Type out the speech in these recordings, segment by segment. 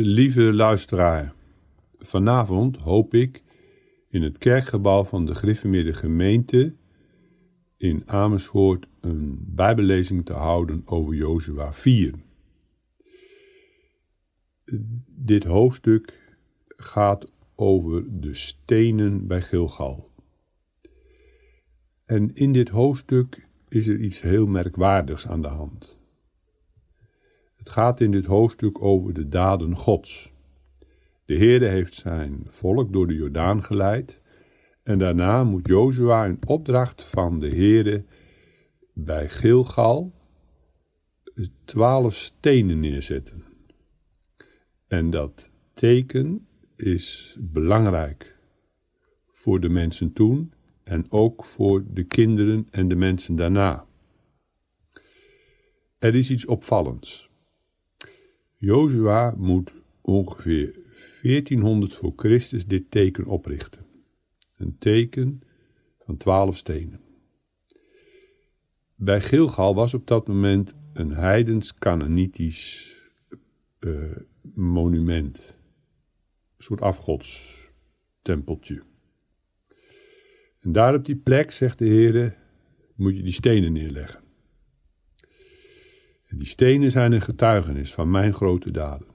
Lieve luisteraar, vanavond hoop ik in het kerkgebouw van de Griffemeerde gemeente in Amersfoort een bijbellezing te houden over Jozua 4. Dit hoofdstuk gaat over de stenen bij Gilgal. En in dit hoofdstuk is er iets heel merkwaardigs aan de hand. Het gaat in dit hoofdstuk over de daden Gods. De Heerde heeft zijn volk door de Jordaan geleid en daarna moet Jozua in opdracht van de Heerde bij Gilgal twaalf stenen neerzetten. En dat teken is belangrijk voor de mensen toen en ook voor de kinderen en de mensen daarna. Er is iets opvallends. Jozua moet ongeveer 1400 voor Christus dit teken oprichten. Een teken van twaalf stenen. Bij Gilgal was op dat moment een heidens-Canaanitisch uh, monument. Een soort afgodstempeltje. En daar op die plek, zegt de Heer, moet je die stenen neerleggen. Die stenen zijn een getuigenis van mijn grote daden.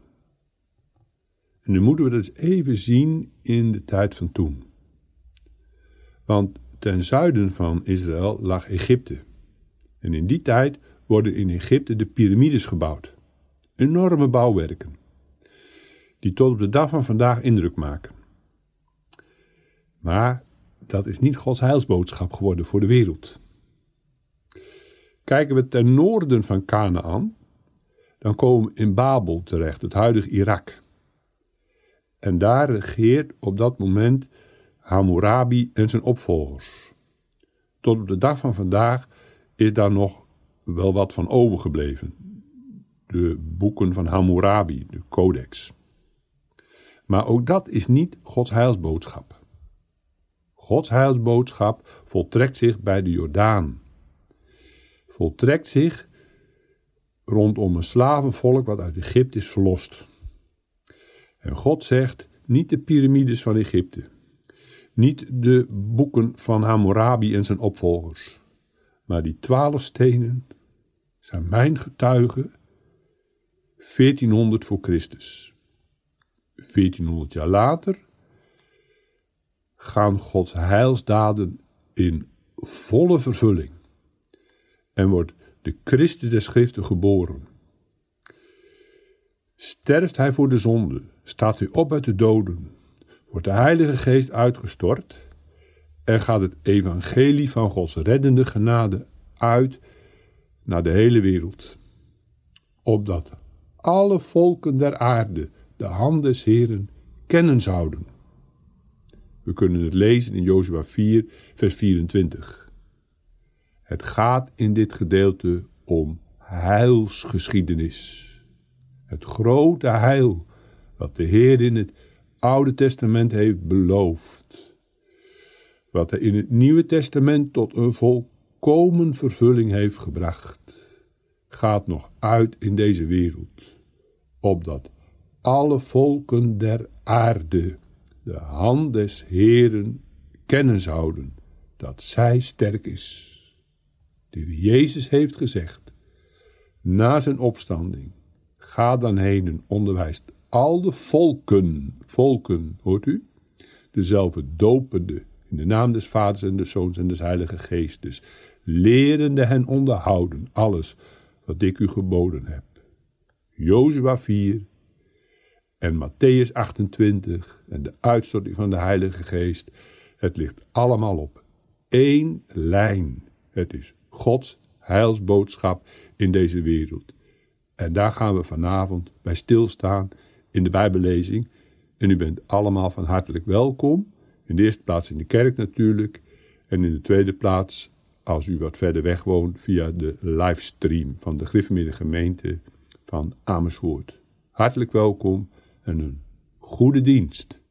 En nu moeten we dat eens even zien in de tijd van toen. Want ten zuiden van Israël lag Egypte. En in die tijd worden in Egypte de piramides gebouwd. Enorme bouwwerken. Die tot op de dag van vandaag indruk maken. Maar dat is niet Gods heilsboodschap geworden voor de wereld. Kijken we ten noorden van Canaan, dan komen we in Babel terecht, het huidige Irak. En daar regeert op dat moment Hammurabi en zijn opvolgers. Tot op de dag van vandaag is daar nog wel wat van overgebleven. De boeken van Hammurabi, de codex. Maar ook dat is niet Gods heilsboodschap. Gods heilsboodschap voltrekt zich bij de Jordaan voltrekt zich rondom een slavenvolk wat uit Egypte is verlost. En God zegt: niet de piramides van Egypte, niet de boeken van Hammurabi en zijn opvolgers, maar die twaalf stenen zijn mijn getuigen 1400 voor Christus. 1400 jaar later gaan Gods heilsdaden in volle vervulling en wordt de Christus der Schriften geboren. Sterft hij voor de zonde, staat hij op uit de doden, wordt de Heilige Geest uitgestort en gaat het evangelie van Gods reddende genade uit naar de hele wereld. Opdat alle volken der aarde de hand des Heren kennen zouden. We kunnen het lezen in Jozua 4, vers 24. Het gaat in dit gedeelte om heilsgeschiedenis. Het grote heil wat de Heer in het Oude Testament heeft beloofd. Wat hij in het Nieuwe Testament tot een volkomen vervulling heeft gebracht, gaat nog uit in deze wereld, opdat alle volken der aarde de hand des Heeren kennen zouden, dat zij sterk is die Jezus heeft gezegd, na zijn opstanding, ga dan heen en onderwijst al de volken, volken, hoort u? Dezelfde dopende, in de naam des Vaders en des Zoons en des Heilige Geestes, lerende hen onderhouden alles wat ik u geboden heb. Jozua 4 en Matthäus 28 en de uitstorting van de Heilige Geest, het ligt allemaal op één lijn. Het is Gods heilsboodschap in deze wereld. En daar gaan we vanavond bij stilstaan in de Bijbellezing. En u bent allemaal van hartelijk welkom. In de eerste plaats in de kerk natuurlijk. En in de tweede plaats, als u wat verder weg woont, via de livestream van de Griffemiddag gemeente van Amersfoort. Hartelijk welkom en een goede dienst.